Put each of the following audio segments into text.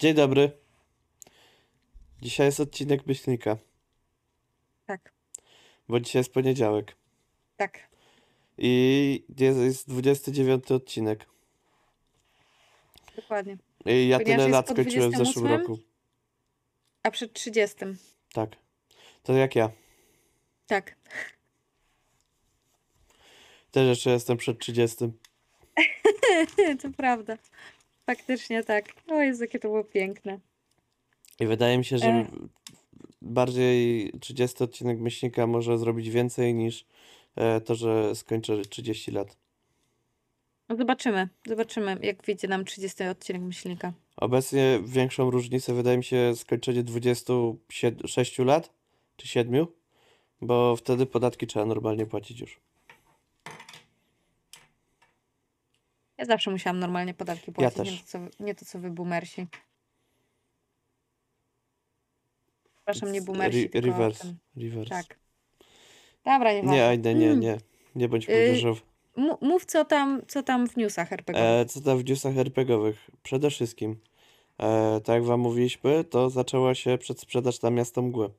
Dzień dobry. Dzisiaj jest odcinek Myślnika, Tak, bo dzisiaj jest poniedziałek. tak. I jest, jest 29 odcinek. Dokładnie. I ja Ponieważ tyle jest lat po skończyłem w zeszłym 28? roku. A przed 30. Tak. To jak ja. Tak. Też jeszcze jestem przed 30. To prawda. Faktycznie tak. O Jezu, jakie to było piękne. I wydaje mi się, że E. bardziej 30 odcinek Myślnika może zrobić więcej niż e, to, że skończę 30 lat. No zobaczymy. Zobaczymy, jak wyjdzie nam 30 odcinek Myślnika. Obecnie większą różnicę wydaje mi się skończenie 26 lat czy 7, bo wtedy podatki trzeba normalnie płacić już. Ja zawsze musiałam normalnie podatki płacić. też. Nie, to, co, nie to, co wy boomersi. Przepraszam, nie boomersi, tylko reverse. ten- reverse. Tak. Dobra, nie Nie, Ajde, nie, nie. Nie bądź młodzieżowy. Mów, co tam, co tam w newsach RPG. E, co tam w newsach RPGowych? Przede wszystkim, e, tak jak wam mówiliśmy, to zaczęła się przedsprzedaż na Miasto Mgły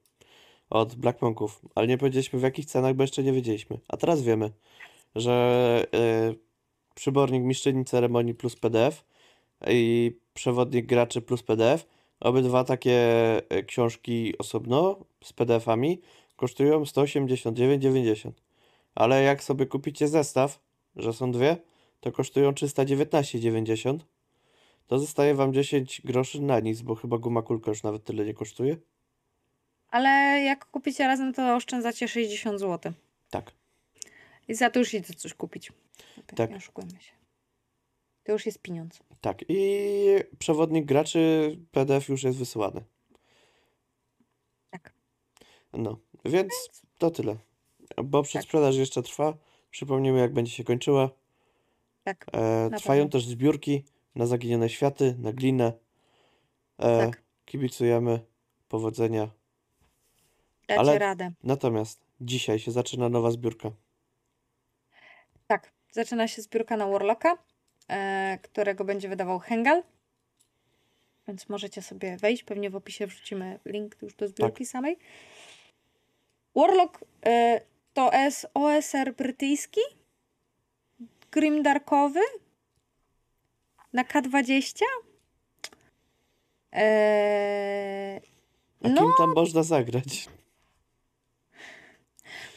od Black Monków, ale nie powiedzieliśmy w jakich cenach, bo jeszcze nie wiedzieliśmy. A teraz wiemy, że e, przybornik Mistrzyni Ceremonii plus PDF i przewodnik graczy plus PDF, obydwa takie e, książki osobno z PDF-ami kosztują 189,90. Ale jak sobie kupicie zestaw, że są dwie, to kosztują 319,90. To zostaje wam 10 groszy na nic, bo chyba guma kulka już nawet tyle nie kosztuje. Ale jak kupicie razem, to oszczędzacie 60 zł. Tak. I za to już idzie coś kupić. Tak. Tak. Nie oszukujmy się. To już jest pieniądz. Tak. I przewodnik graczy PDF już jest wysyłany. Tak. No, więc to tyle. Bo przedsprzedaż jeszcze trwa. Przypomnijmy, jak będzie się kończyła. Tak. E, trwają pewno. też zbiórki na zaginione światy, na glinę. E, Tak. Kibicujemy. Powodzenia. Dacie Ale- radę. Natomiast dzisiaj się zaczyna nowa zbiórka. Tak. Zaczyna się zbiórka na Warlocka, e, którego będzie wydawał Hengal. Więc możecie sobie wejść. Pewnie w opisie wrzucimy link już do zbiórki samej. Warlock e, to jest OSR brytyjski, grimdarkowy na K20. Eee, A no, kim tam można zagrać?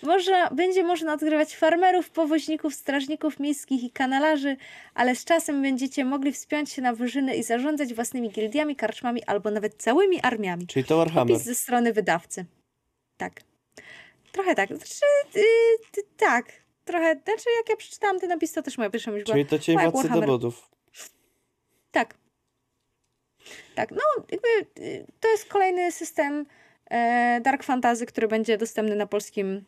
Można, będzie można odgrywać farmerów, powoźników, strażników miejskich i kanalarzy, ale z czasem będziecie mogli wspiąć się na wyżyny i zarządzać własnymi gildiami, karczmami albo nawet całymi armiami. Czyli to Warhammer. Opis ze strony wydawcy. Tak. Trochę tak. Znaczy, yy, ty- tak. Trochę. Znaczy, jak ja przeczytałam ten napis, to też moja pierwsza myśl była. Czyli to tak, władcy demodów. Tak. Tak, no jakby y, to jest kolejny system e, Dark Fantasy, który będzie dostępny na polskim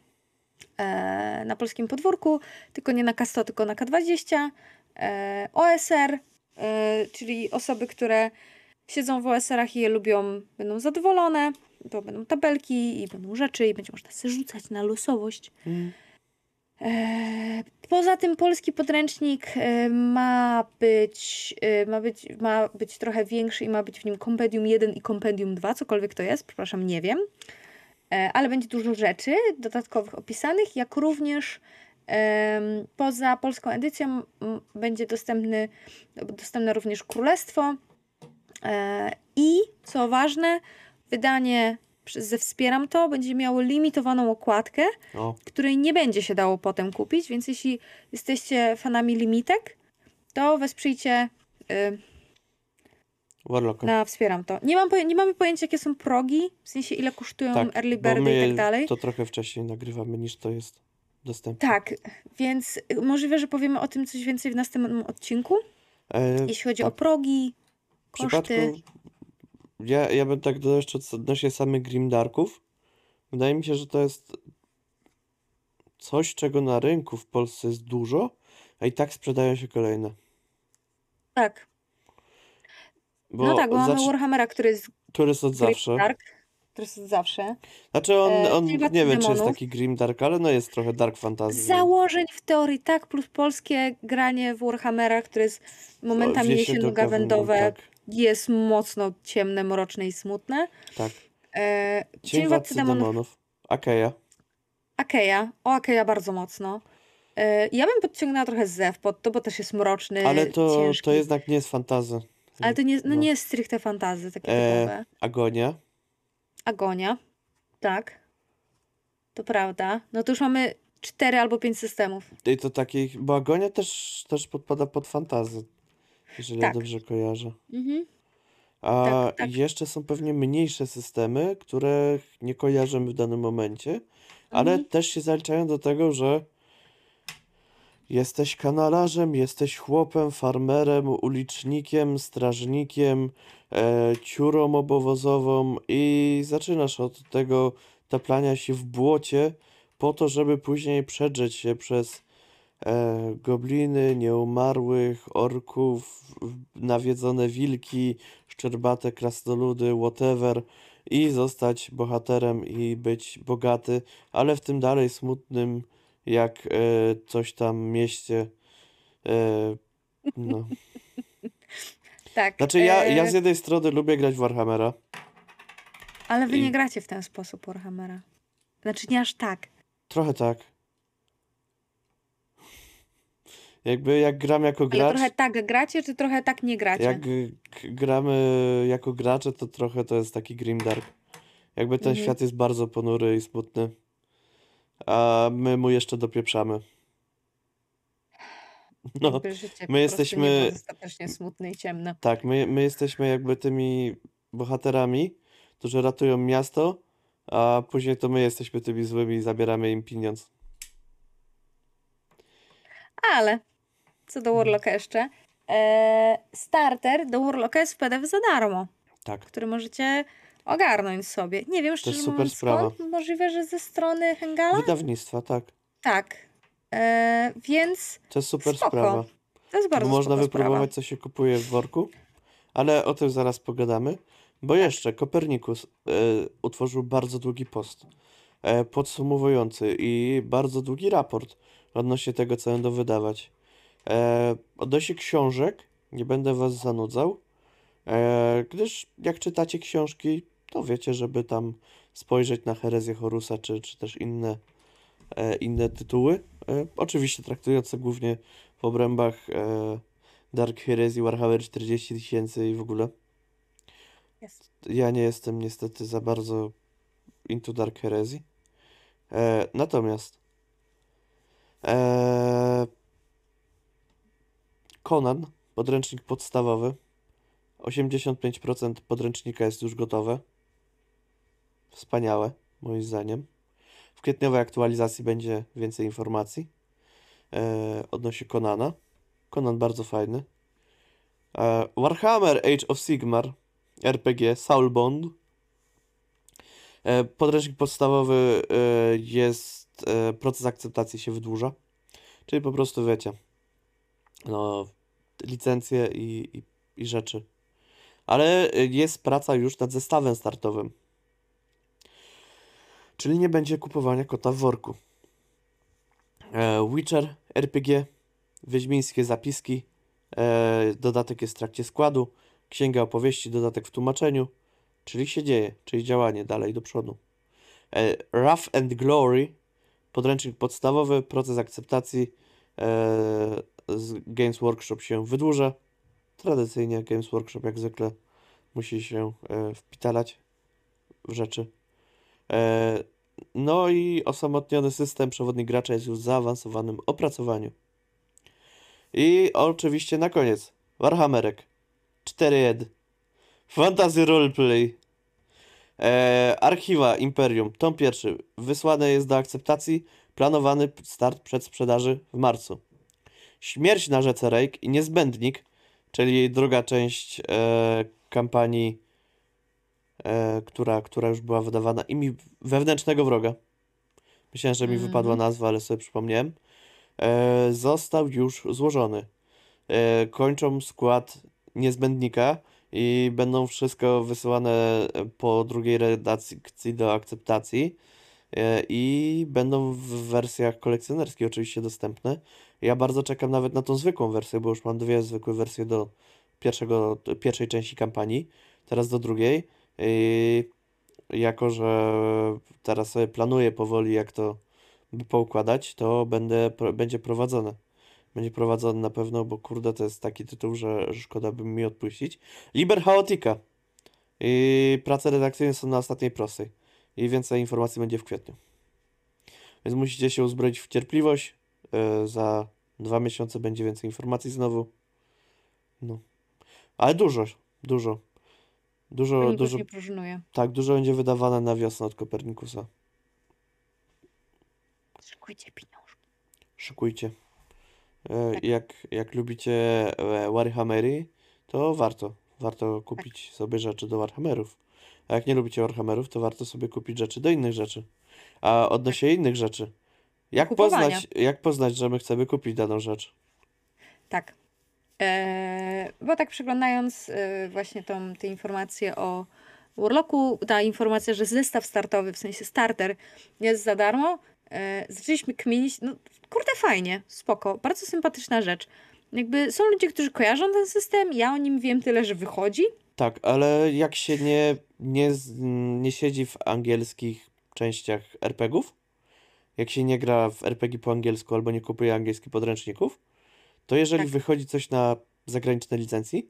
na polskim podwórku, tylko nie na K100, tylko na K20. E, OSR, e, czyli osoby, które siedzą w OSR-ach i je lubią, będą zadowolone, bo będą tabelki i będą rzeczy i będzie można sobie rzucać na losowość. Mm. E, Poza tym polski podręcznik e, ma być, e, ma być, ma być trochę większy i ma być w nim kompendium 1 i kompendium 2, cokolwiek to jest, przepraszam, nie wiem. E, Ale będzie dużo rzeczy dodatkowych opisanych, jak również poza polską edycją będzie dostępny, dostępne również Królestwo. E, i co ważne, wydanie ze Wspieram to będzie miało limitowaną okładkę, O, której nie będzie się dało potem kupić, więc jeśli jesteście fanami limitek, to wesprzyjcie y, Warlocka. na Wspieram to. Nie, mam poje- nie mamy pojęcia, jakie są progi, w sensie ile kosztują tak, early birdy i tak dalej. to trochę wcześniej nagrywamy niż to jest dostępne. Tak, więc możliwe, że powiemy o tym coś więcej w następnym odcinku, E, jeśli chodzi tak. o progi, w przypadku... koszty. Ja, ja bym tak dodał jeszcze odnośnie samych Grimdarków. Wydaje mi się, że to jest coś, czego na rynku w Polsce jest dużo, a i tak sprzedają się kolejne. Tak, Bo no tak, bo mamy Warhammera, który jest który jest od zawsze. Dark, który jest od zawsze. Znaczy on, E, on nie wiem, czy jest Demonów. taki Grimdark, ale no jest trochę Dark Fantasy. Założeń w teorii tak, plus polskie granie w Warhammera, które jest momentami do jesienno-gawędowe, Tak. jest mocno ciemne, mroczne i smutne. Tak. E, Cień Władcy Demonów. Akeja. Akeja. O, Akeja bardzo mocno. E, ja bym podciągnęła trochę Zew pod to, bo też jest mroczny, Ale to, ciężki. to jednak nie jest fantazy. Ale to nie, no no. nie jest stricte fantazy, takie E, typowe. Agonia. Agonia. Tak. To prawda. No to już mamy cztery albo pięć systemów. I to takich, bo Agonia też, też podpada pod fantazy, jeżeli ja Tak. dobrze kojarzę. Mhm. A Tak, tak. jeszcze są pewnie mniejsze systemy, których nie kojarzymy w danym momencie, ale Mhm. też się zaliczają do tego, że jesteś kanalarzem, jesteś chłopem, farmerem, ulicznikiem, strażnikiem, e, ciurą obowozową i zaczynasz od tego taplania się w błocie po to, żeby później przedrzeć się przez e, gobliny, nieumarłych, orków, nawiedzone wilki, szczerbate krasnoludy, whatever i zostać bohaterem i być bogaty, ale w tym dalej smutnym jak e, coś tam mieście. E, no. Tak. Znaczy ja, ja e, z jednej strony lubię grać w Warhammera. Ale wy i- nie gracie w ten sposób Warhammera. Znaczy nie aż tak. Trochę tak. Jakby jak gram jako Ale gracz, trochę tak gracie, czy trochę tak nie gracie? jak gramy jako gracze, to trochę to jest taki grimdark. Jakby ten Mhm. świat jest bardzo ponury i smutny. A my mu jeszcze dopieprzamy. No, Jakby życie my po prostu jesteśmy- dostatecznie smutne i ciemne. tak, my, my jesteśmy jakby tymi bohaterami, którzy ratują miasto, a później to my jesteśmy tymi złymi i zabieramy im pieniądz. Ale co do Warlocka jeszcze. E, starter do Warlocka jest w PDF za darmo, Tak. który możecie ogarnąć sobie. Nie wiem, szczerze super mówiąc, sprawa. skąd. Możliwe, że ze strony Hengala? Wydawnictwa, tak. Tak. E, więc To jest super Spoko. sprawa. to jest bardzo Bo można spoko wypróbować, sprawa. co się kupuje w worku, ale o tym zaraz pogadamy. Bo jeszcze Kopernikus e, utworzył bardzo długi post e, podsumowujący i bardzo długi raport odnośnie tego, co będą wydawać. E, odnośnie książek, nie będę was zanudzał, e, gdyż jak czytacie książki, to wiecie, żeby tam spojrzeć na herezję Horusa, czy, czy też inne, e, inne tytuły. E, oczywiście traktujące głównie w obrębach e, Dark Heresy, Warhammer 40 tysięcy i w ogóle. Ja nie jestem niestety za bardzo into Dark Heresy. E, natomiast e, Conan, podręcznik podstawowy. 85% podręcznika jest już gotowe. Wspaniałe, moim zdaniem. W kwietniowej aktualizacji będzie więcej informacji e, odnośnie Conana. Conan bardzo fajny. E, Warhammer Age of Sigmar RPG Soulbound. E, podręcznik podstawowy e, jest, e, proces akceptacji się wydłuża. Czyli po prostu wiecie, no, licencje i, i, i rzeczy. Ale e, jest praca już nad zestawem startowym. Czyli nie będzie kupowania kota w worku. E, Witcher RPG, Wiedźmińskie zapiski, e, dodatek jest w trakcie składu, Księga opowieści, dodatek w tłumaczeniu, czyli się dzieje, czyli działanie dalej do przodu. E, Rough and Glory, podręcznik podstawowy, proces akceptacji z Games Workshop się wydłuża. Tradycyjnie Games Workshop jak zwykle musi się wpitalać w rzeczy. E, no i osamotniony system przewodnik gracza jest już w zaawansowanym opracowaniu. I oczywiście na koniec Warhammerek 4 ed Fantasy Roleplay. E, Archiwa Imperium Tom pierwszy. Wysłane jest do akceptacji. Planowany start przedsprzedaży w marcu. Śmierć na rzece Rake i Niezbędnik Czyli druga część e, kampanii e, która, która już była wydawana i mi wewnętrznego wroga Myślałem, że mi Mhm. wypadła nazwa, ale sobie przypomniałem e, Został już złożony e, Kończą skład niezbędnika i będą wszystko wysyłane e, po drugiej redakcji do akceptacji e, i będą w wersjach kolekcjonerskich oczywiście dostępne. Ja bardzo czekam nawet na tą zwykłą wersję, bo już mam dwie zwykłe wersje do pierwszego, pierwszej części kampanii, teraz do drugiej. Jako, że teraz sobie planuję powoli, jak to poukładać, to będę, będzie prowadzone. Będzie prowadzone na pewno, bo kurde, to jest taki tytuł, że szkoda by mi odpuścić. Liber Chaotica. I prace redakcyjne są na ostatniej prostej. I więcej informacji będzie w kwietniu. Więc musicie się uzbroić w cierpliwość. Yy, za dwa miesiące będzie więcej informacji znowu. No. Ale dużo, dużo. Dużo, Kopernikus dużo, nie próżnuje. tak, dużo będzie wydawane na wiosnę od Kopernikusa. Szykujcie pieniążki. Szykujcie. E, Tak. Jak, jak lubicie e, Warhammery, to warto. Warto kupić sobie rzeczy do Warhammerów. A jak nie lubicie Warhammerów, to warto sobie kupić rzeczy do innych rzeczy. A odnośnie innych rzeczy. Jak kupowania. poznać, jak poznać, że my chcemy kupić daną rzecz? Tak. Eee, bo tak przeglądając e, właśnie tą, te informacje o Warlocku, ta informacja, że zestaw startowy, w sensie starter, jest za darmo, e, zaczęliśmy kminić, no kurde fajnie, spoko, bardzo sympatyczna rzecz. Jakby są ludzie, którzy kojarzą ten system, ja o nim wiem tyle, że wychodzi. Tak, ale jak się nie, nie, nie siedzi w angielskich częściach RPGów, jak się nie gra w RPG po angielsku albo nie kupuje angielskich podręczników, to jeżeli Tak. wychodzi coś na zagranicznej licencji,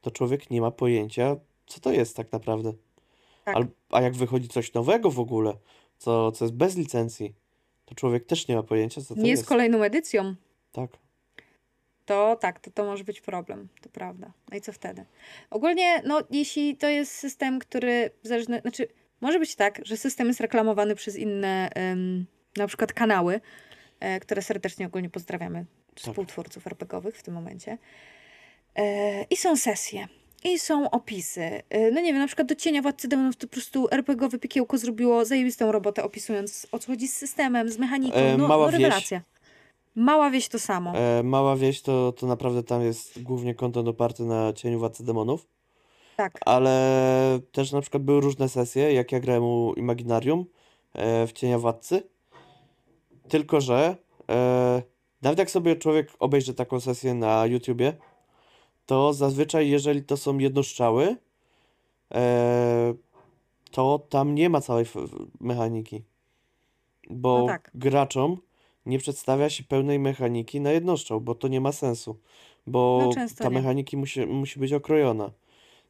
to człowiek nie ma pojęcia, co to jest tak naprawdę. Tak. Al, a jak wychodzi coś nowego w ogóle, co, co jest bez licencji, to człowiek też nie ma pojęcia, co to Nie jest jest. kolejną edycją. Tak. To tak, to, to może być problem, to prawda. No i co wtedy? Ogólnie, no, jeśli to jest system, który zależny, znaczy, może być tak, że system jest reklamowany przez inne, em, na przykład kanały, e, które serdecznie ogólnie pozdrawiamy, współtwórców RPGowych w tym momencie. E, I są sesje. I są opisy. E, No nie wiem, na przykład do Cienia Władcy Demonów to po prostu RPGowe piekiełko zrobiło zajebistą robotę opisując o co chodzi z systemem, z mechaniką. E, no, Mała no Wieś. rewelacja. Mała wieś to samo. Mała wieś to, to naprawdę tam jest głównie content oparty na Cieniu Władcy Demonów. Tak. Ale też na przykład były różne sesje, jak ja grałem u Imaginarium w Cienia Władcy. Tylko, że nawet jak sobie człowiek obejrzy taką sesję na YouTubie, to zazwyczaj, jeżeli to są jednostrzały, e, to tam nie ma całej mechaniki. Bo No tak. graczom nie przedstawia się pełnej mechaniki na jednostrzał, bo to nie ma sensu. Bo No ta nie. mechaniki musi, musi być okrojona.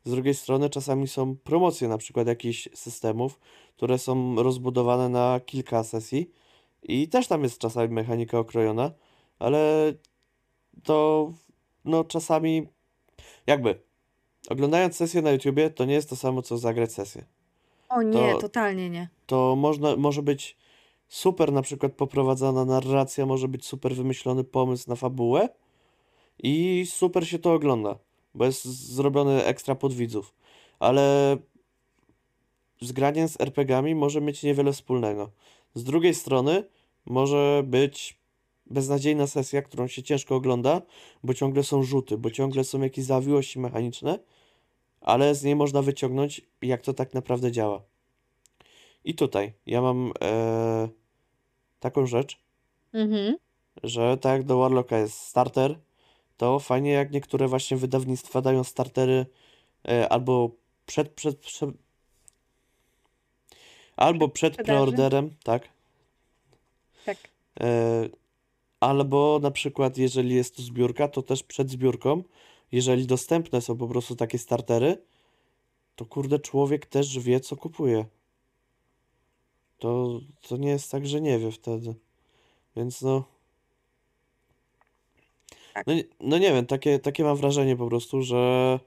Z drugiej strony czasami są promocje na przykład jakichś systemów, które są rozbudowane na kilka sesji i też tam jest czasami mechanika okrojona, ale to no czasami jakby oglądając sesję na YouTubie to nie jest to samo co zagrać sesję. O nie, To- totalnie nie. To można, może być super na przykład poprowadzona narracja, może być super wymyślony pomysł na fabułę i super się to ogląda, bo jest zrobiony ekstra pod widzów. Ale z graniem z RPG-ami może mieć niewiele wspólnego. Z drugiej strony może być beznadziejna sesja, którą się ciężko ogląda, bo ciągle są rzuty, bo ciągle są jakieś zawiłości mechaniczne, ale z niej można wyciągnąć, jak to tak naprawdę działa. I tutaj ja mam e, taką rzecz, Mhm. że tak jak do Warlocka jest starter, to fajnie jak niektóre właśnie wydawnictwa dają startery e, albo przed, przed, przed albo przed preorderem, tak? Tak. E, albo na przykład jeżeli jest to zbiórka, to też przed zbiórką, jeżeli dostępne są po prostu takie startery, to kurde człowiek też wie co kupuje. To, to nie jest tak, że nie wie wtedy. Więc no. Tak. No, nie- no nie wiem, takie, takie mam wrażenie po prostu, że.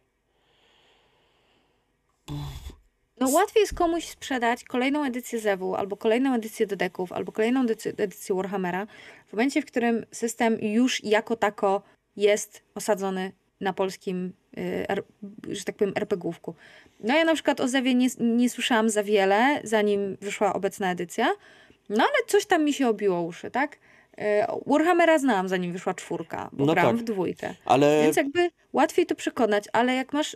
No łatwiej jest komuś sprzedać kolejną edycję Zewu, albo kolejną edycję Dodeków, albo kolejną edycję, Warhammera, w momencie, w którym system już jako tako jest osadzony na polskim, y, że tak powiem, RPGówku. No ja na przykład o Zewie nie, nie słyszałam za wiele, zanim wyszła obecna edycja, no ale coś tam mi się obiło uszy, tak? Y, Warhammera znałam, zanim wyszła czwórka, bo No grałam tak. w dwójkę. Ale. Więc jakby łatwiej to przekonać, ale jak masz,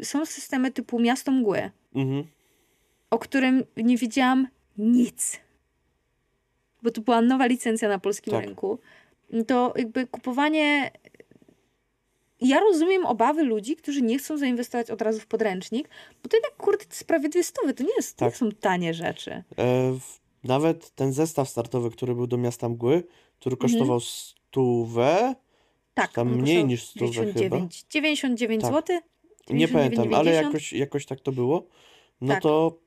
y, są systemy typu Miasto Mgły, Mhm. o którym nie wiedziałam nic, bo to była nowa licencja na polskim Tak. rynku, to jakby kupowanie ja rozumiem obawy ludzi, którzy nie chcą zainwestować od razu w podręcznik, bo to jednak, kurde, to jest prawie dwie stówy, to nie, jest, nie Tak. są tanie rzeczy. E, w, nawet ten zestaw startowy, który był do Miasta Mgły, który kosztował stówę, Tak, tam on mniej niż stówę chyba. 99, 99 Tak. zł. Nie pamiętam, ale 99,90. jakoś, jakoś tak to było. No Tak. to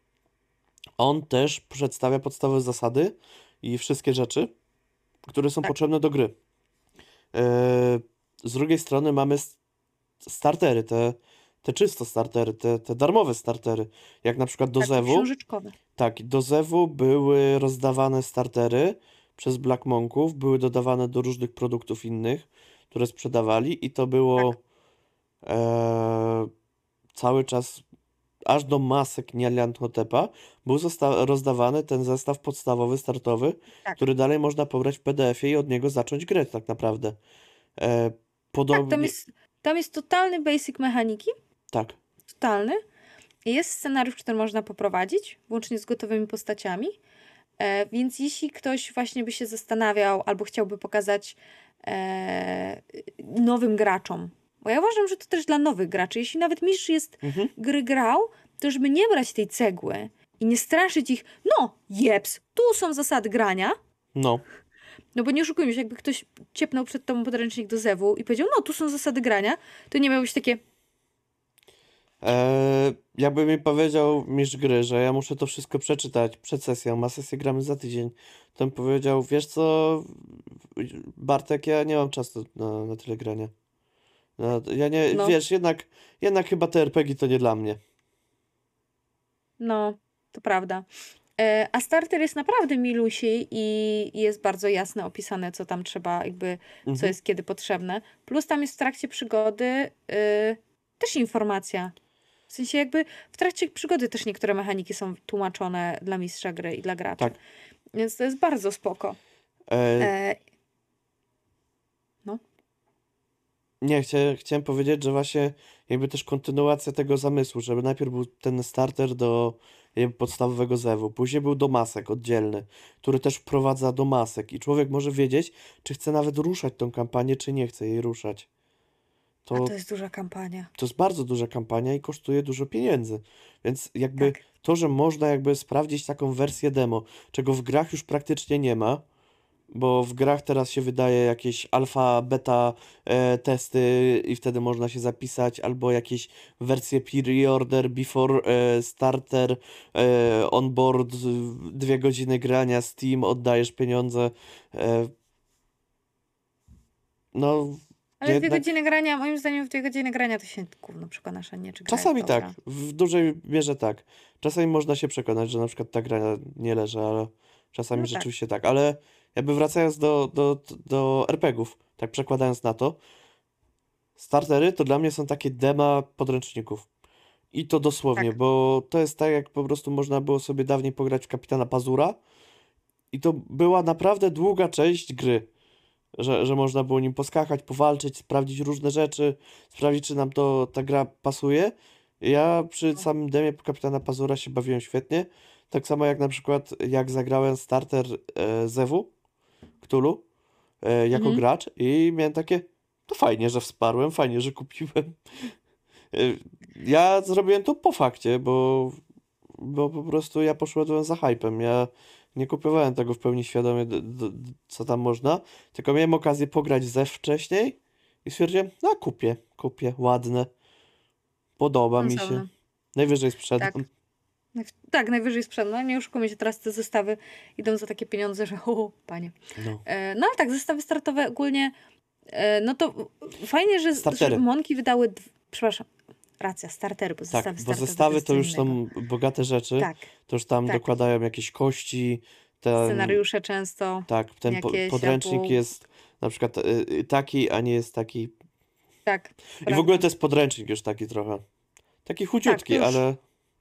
on też przedstawia podstawowe zasady i wszystkie rzeczy, które są Tak. potrzebne do gry. E, z drugiej strony mamy startery, te, te czysto startery, te, te darmowe startery, jak na przykład do Tak, Zewu. Tak, do Zewu były rozdawane startery przez Black Monków, były dodawane do różnych produktów innych, które sprzedawali i to było Tak. e, cały czas, aż do masek Nialian Hotepa, był rozdawany ten zestaw podstawowy, startowy, Tak. który dalej można pobrać w PDF-ie i od niego zacząć grę tak naprawdę. E, Tak, podobnie, tam jest, tam jest totalny basic mechaniki, tak, totalny. Jest scenariusz, który można poprowadzić, włącznie z gotowymi postaciami. E, więc jeśli ktoś właśnie by się zastanawiał albo chciałby pokazać e, nowym graczom, bo ja uważam, że to też dla nowych graczy, jeśli nawet mistrz jest mhm. gry grał, to żeby nie brać tej cegły i nie straszyć ich, no jeps, tu są zasady grania, no, no bo nie oszukujmy się, jakby ktoś ciepnął przed tobą podręcznik do zewu i powiedział, no tu są zasady grania, to nie miałbyś takie, E, jakby mi powiedział mistrz gry, że ja muszę to wszystko przeczytać przed sesją, a sesję gramy za tydzień, to bym powiedział, wiesz co, Bartek, ja nie mam czasu na, na tyle grania. No, ja nie, No. wiesz, jednak, jednak chyba te RPG to nie dla mnie. no, to prawda. E, A starter jest naprawdę milusi i jest bardzo jasno opisane, co tam trzeba, jakby, co Mhm. jest kiedy potrzebne. Plus tam jest w trakcie przygody y, też informacja. W sensie jakby w trakcie przygody też niektóre mechaniki są tłumaczone dla mistrza gry i dla graczy. Tak. Więc to jest bardzo spoko. E, E, Nie, chcia, chciałem powiedzieć, że właśnie jakby też kontynuacja tego zamysłu, żeby najpierw był ten starter do podstawowego zewu, później był do masek oddzielny, który też wprowadza do masek i człowiek może wiedzieć, czy chce nawet ruszać tą kampanię, czy nie chce jej ruszać. A To, to jest duża kampania. to jest bardzo duża kampania i kosztuje dużo pieniędzy. Więc jakby Tak. to, że można jakby sprawdzić taką wersję demo, czego w grach już praktycznie nie ma, bo w grach teraz się wydaje jakieś alfa, beta e, testy i wtedy można się zapisać, albo jakieś wersje pre-order, before e, starter, e, onboard, dwie godziny grania, Steam, oddajesz pieniądze. E, no, Ale dwie jednak godziny grania, moim zdaniem w dwie godziny grania to się gówno przekonasz, a nie czy czasami tak, w dużej mierze tak. Czasami można się przekonać, że na przykład ta gra nie leży, ale czasami No tak. rzeczywiście tak. Ale jakby wracając do, do, do RPGów, tak przekładając na to, startery to dla mnie są takie dema podręczników. I to dosłownie, Tak. bo to jest tak, jak po prostu można było sobie dawniej pograć w Kapitana Pazura i to była naprawdę długa część gry, że, że można było nim poskakać, powalczyć, sprawdzić różne rzeczy, sprawdzić, czy nam to ta gra pasuje. Ja przy samym demie Kapitana Pazura się bawiłem świetnie. Tak samo jak na przykład jak zagrałem starter e, Zewu, Cthulhu, e, jako Mhm. gracz i miałem takie, to fajnie, że wsparłem, fajnie, że kupiłem. E, Ja zrobiłem to po fakcie, bo, bo po prostu ja poszedłem za hypem. Ja nie kupowałem tego w pełni świadomie, co tam można, tylko miałem okazję pograć ze wcześniej i stwierdziłem, no kupię, kupię, ładne, podoba mi się. Najwyżej sprzedam. Tak. Tak, najwyżej sprzedam. No nie oszukujmy się, teraz te zestawy idą za takie pieniądze, że o, panie. No. E, No ale tak, zestawy startowe ogólnie, e, no to fajnie, że, Startery. że Monki wydały, przepraszam, racja, startery, bo zestawy Tak, bo startowe zestawy to już innego. są bogate rzeczy, Tak, to już tam tak. dokładają jakieś kości, ten, scenariusze często, tak, ten jakieś podręcznik albo- jest na przykład y, y, taki, a nie jest taki. tak. I w ogóle to jest podręcznik już taki trochę. Taki chudziutki, już. ale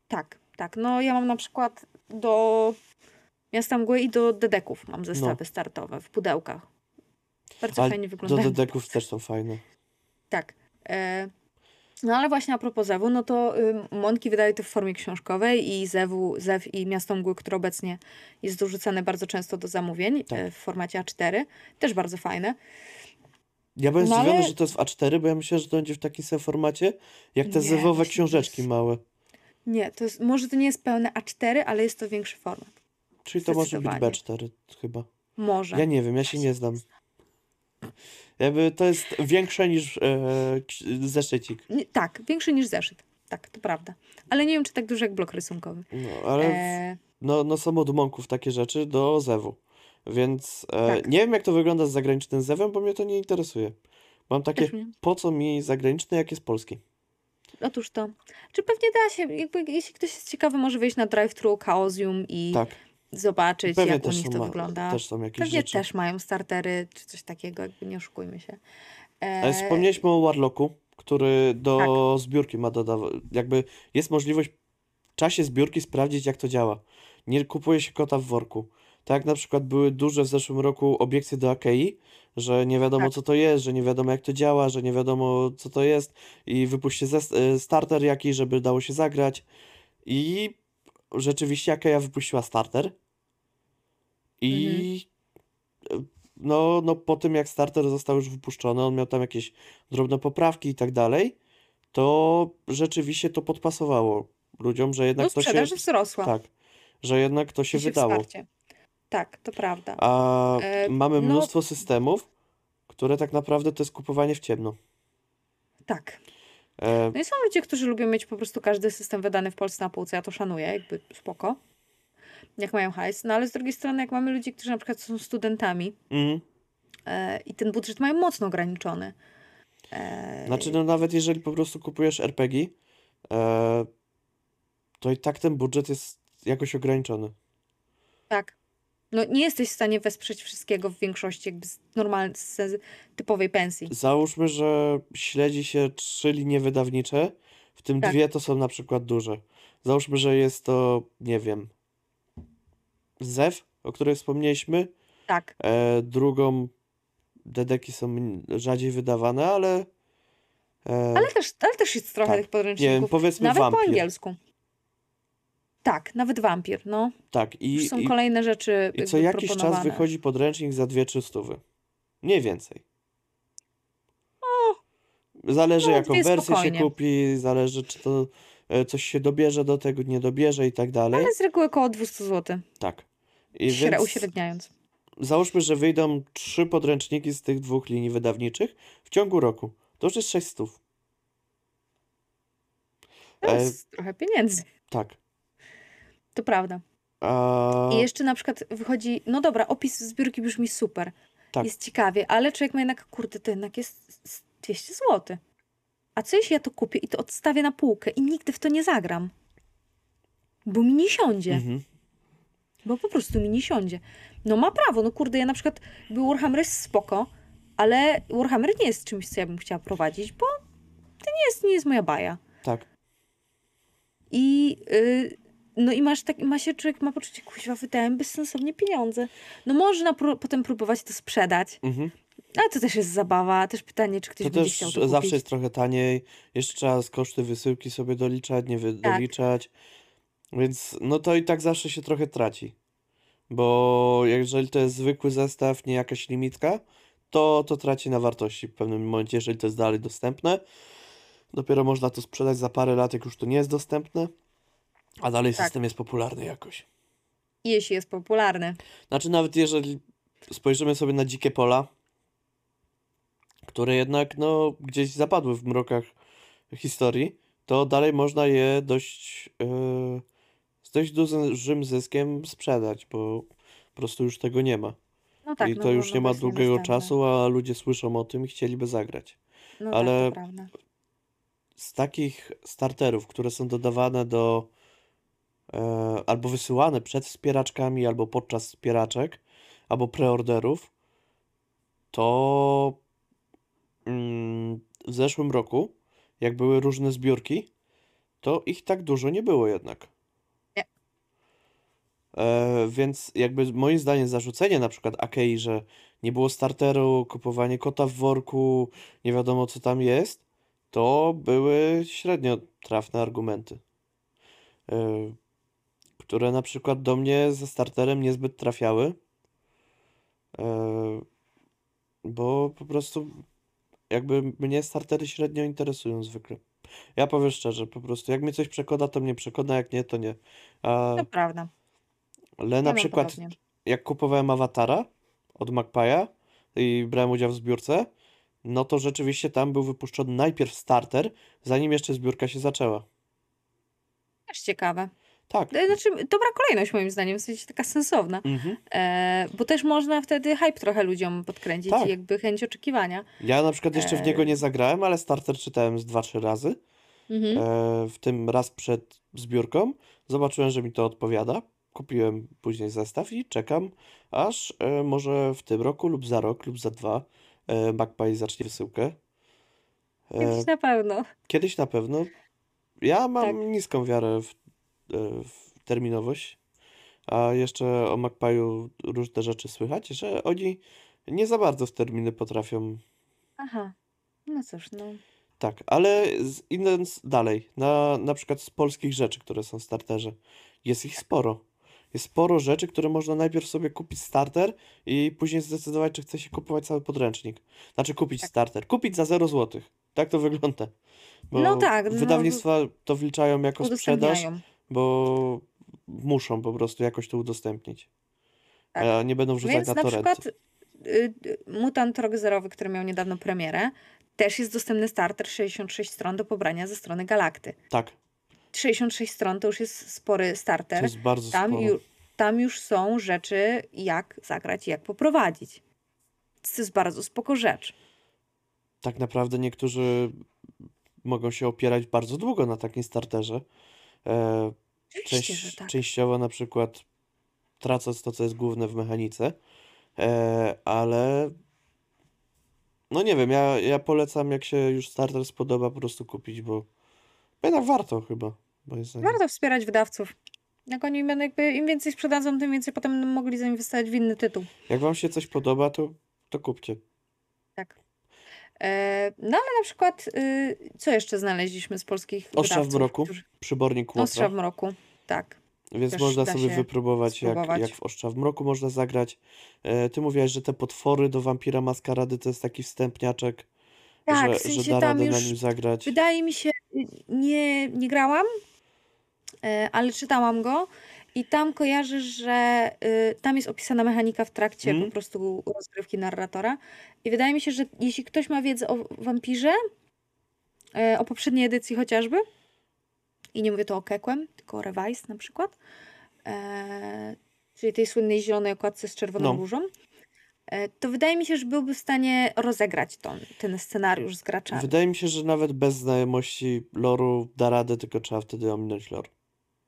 Tak, tak. No ja mam na przykład do Miasta Mgły i do Dedeków mam zestawy startowe w pudełkach. Bardzo Ale fajnie do wyglądają. dedeków też są fajne. Tak. E, no ale właśnie a propos Zewu, no to Monki wydaje to w formie książkowej i Zewu, Zew i Miasto Mgły, które obecnie jest dorzucane bardzo często do zamówień Tak. e, w formacie A4. Też bardzo fajne. Ja byłem No zdziwiony, ale że to jest w A4, bo ja myślałem, że to będzie w takim samym formacie, jak te nie, zewowe książeczki jest. małe. Nie, to jest, może to nie jest pełne A4, ale jest to większy format. Czyli to może być Zdecydowanie. B4 chyba. Może. Ja nie wiem, ja się nie znam. Jakby to jest większe niż e, zeszycik. Tak, większy niż zeszyt. Tak, to prawda. Ale nie wiem, czy tak duży jak blok rysunkowy. No, ale E, no, no są od Monków takie rzeczy do zewu. Więc e, tak, nie wiem, jak to wygląda z zagranicznym zewem, bo mnie to nie interesuje. Mam takie, po co mi zagraniczny, jak jest polski? Otóż to. Czy pewnie da się, jakby, jeśli ktoś jest ciekawy, może wejść na drive-thru Chaosium i Tak, zobaczyć, pewnie jak u nich to ma, wygląda. też są jakieś Pewnie rzeczy. też mają startery, czy coś takiego, jakby nie oszukujmy się. Ale E, wspomnieliśmy o Warlocku, który tak, do zbiórki ma dodawać. Jakby jest możliwość w czasie zbiórki sprawdzić, jak to działa. Nie kupuje się kota w worku. Tak jak na przykład były duże w zeszłym roku obiekcje do Akei, że nie wiadomo tak. co to jest, że nie wiadomo jak to działa, że nie wiadomo co to jest i wypuśćcie e, starter jakiś, żeby dało się zagrać. I rzeczywiście Akeja wypuściła starter Mhm. i e, no, no po tym jak starter został już wypuszczony, on miał tam jakieś drobne poprawki i tak dalej, to rzeczywiście to podpasowało ludziom, że No jednak to się, wzrosła. tak, że jednak to się się wydało. wsparcie. Tak, to prawda. A E, mamy no, mnóstwo systemów, które tak naprawdę to jest kupowanie w ciemno. tak. E, No i są ludzie, którzy lubią mieć po prostu każdy system wydany w Polsce na półce. Ja to szanuję, jakby spoko. Jak mają hajs. No ale z drugiej strony, jak mamy ludzi, którzy na przykład są studentami e, i ten budżet mają mocno ograniczony. E, Znaczy, no nawet jeżeli po prostu kupujesz RPG, to i tak ten budżet jest jakoś ograniczony. tak. No nie jesteś w stanie wesprzeć wszystkiego w większości jakby z normalnej, z typowej pensji. Załóżmy, że śledzi się trzy linie wydawnicze, w tym Tak, dwie to są na przykład duże. Załóżmy, że jest to, nie wiem, ZEW, o której wspomnieliśmy, tak. e, drugą dedeki są rzadziej wydawane, ale e, Ale też, ale też jest trochę tak, tych nie wiem, podręczników. powiedzmy Nawet po wampir. angielsku. Tak, nawet wampir, no. Tak, Już i, są i, kolejne rzeczy i co jakiś czas wychodzi podręcznik za dwie trzy stówy. Nie więcej. Zależy No, jaką wersję się spokojnie. kupi, zależy czy to e, coś się dobierze do tego, nie dobierze i tak dalej. Ale z reguły około 200 zł. Tak. I Śre, więc uśredniając. załóżmy, że wyjdą trzy podręczniki z tych dwóch linii wydawniczych w ciągu roku. To już jest 600. To E, jest trochę pieniędzy. tak. To prawda. A, I jeszcze na przykład wychodzi, no dobra, opis zbiórki brzmi super. tak. Jest ciekawie, ale człowiek ma jednak, kurde, to jednak jest z 200 zł. A co jeśli ja to kupię i to odstawię na półkę i nigdy w to nie zagram? Bo mi nie siądzie. Mhm. Bo po prostu mi nie siądzie. No ma prawo, no kurde, ja na przykład, był Warhammer jest spoko, ale Warhammer nie jest czymś, co ja bym chciała prowadzić, bo to nie jest, nie jest moja baja. Tak. I y, no i masz tak, ma się człowiek ma poczucie, kuźwa, wydałem bezsensownie pieniądze. No można pró- potem próbować to sprzedać, Mhm. ale to też jest zabawa. Też pytanie, czy ktoś To będzie też chciał to zawsze kupić. jest trochę taniej. Jeszcze trzeba z koszty wysyłki sobie doliczać, nie wy- Tak, doliczać. Więc no to i tak zawsze się trochę traci. Bo jeżeli to jest zwykły zestaw, nie jakaś limitka, to to traci na wartości w pewnym momencie, jeżeli to jest dalej dostępne. Dopiero można to sprzedać za parę lat, jak już to nie jest dostępne, a dalej tak. system jest popularny jakoś. Jeśli jest popularny. Znaczy nawet jeżeli spojrzymy sobie na dzikie pola, które jednak no gdzieś zapadły w mrokach historii, to dalej można je dość yy, z dość dużym zyskiem sprzedać, bo po prostu już tego nie ma. No tak, I no to bo już no nie ma długiego dostępne. czasu, a ludzie słyszą o tym i chcieliby zagrać. No tak, to Ale prawda. z takich starterów, które są dodawane do albo wysyłane przed wspieraczkami, albo podczas wspieraczek, albo preorderów, to mm, w zeszłym roku, jak były różne zbiórki, to ich tak dużo nie było jednak. Nie. E, więc jakby moim zdaniem zarzucenie na przykład Akei, że nie było starteru, kupowanie kota w worku, nie wiadomo co tam jest, to były średnio trafne argumenty, e, które na przykład do mnie ze starterem niezbyt trafiały, e, bo po prostu jakby mnie startery średnio interesują zwykle. Ja powiem szczerze, po prostu jak mnie coś przekona, to mnie przekona, jak nie, to nie. A, To prawda. ale Ja na przykład podobnie. jak kupowałem awatara od Magpie'a i brałem udział w zbiórce, no to rzeczywiście tam był wypuszczony najpierw starter, zanim jeszcze zbiórka się zaczęła. Też ciekawe. Tak. E, Znaczy, dobra kolejność moim zdaniem, w sensie taka sensowna. Mhm. E, bo też można wtedy hype trochę ludziom podkręcić Tak. i jakby chęć oczekiwania. Ja na przykład jeszcze w niego E. nie zagrałem, ale starter czytałem z 2-3 razy. Mhm. E, w tym raz przed zbiórką. Zobaczyłem, że mi to odpowiada. Kupiłem później zestaw i czekam, aż e, może w tym roku lub za rok lub za dwa e, Magpie zacznie wysyłkę. E, Kiedyś na pewno. kiedyś na pewno. Ja mam Tak. niską wiarę w terminowość, a jeszcze o Magpie'u różne rzeczy słychać, że oni nie za bardzo w terminy potrafią Aha. No cóż, no. Tak, ale z- idąc dalej, na, na przykład z polskich rzeczy, które są w starterze, jest ich sporo. Jest sporo rzeczy, które można najpierw sobie kupić starter i później zdecydować, czy chce się kupować cały podręcznik. Znaczy kupić Tak. starter. Kupić za 0 zł. Tak to wygląda. Bo No tak, no, wydawnictwa to wliczają jako sprzedaż. Bo muszą po prostu jakoś to udostępnić. Tak. A nie będą wrzucać Więc na na torrenty. przykład y, y, Mutant Rock Zerowy, który miał niedawno premierę, też jest dostępny starter 66 stron do pobrania ze strony Galakty. Tak, 66 stron to już jest spory to starter. jest bardzo Tam, sporo. ju, tam już są rzeczy, jak zagrać i jak poprowadzić. To jest bardzo spoko rzecz. tak naprawdę niektórzy mogą się opierać bardzo długo na takim starterze. E, Oczywiście, że część, tak. Częściowo na przykład tracąc to, co jest główne w mechanice, e, ale no nie wiem, ja, ja polecam, jak się już starter spodoba, po prostu kupić, bo jednak warto chyba. Warto wspierać wydawców. Jak oni będą jakby, im więcej sprzedadzą, tym więcej potem mogli zainwestować w inny tytuł. Jak wam się coś podoba, to, to kupcie. Tak. E, no ale na przykład, y, co jeszcze znaleźliśmy z polskich Ostrza w mroku, którzy- przybornik Ostrza Łotra, w mroku, tak. więc też można sobie wypróbować, jak, jak w Ostrza w mroku można zagrać. E, ty mówiłaś, że te potwory do Wampira Maskarady to jest taki wstępniaczek, Tak, że, w sensie że da radę na nim zagrać. Wydaje mi się, y, nie, nie grałam, e, ale czytałam go i tam kojarzę, że y, tam jest opisana mechanika w trakcie Mm. po prostu rozgrywki narratora. I wydaje mi się, że jeśli ktoś ma wiedzę o wampirze, e, o poprzedniej edycji chociażby, i nie mówię tu o Kekłem, tylko o Revise na przykład, e, czyli tej słynnej zielonej okładce z czerwoną No. różą, e, to wydaje mi się, że byłby w stanie rozegrać to, ten scenariusz z graczami. Wydaje mi się, że nawet bez znajomości loru da radę, tylko trzeba wtedy ominąć lore.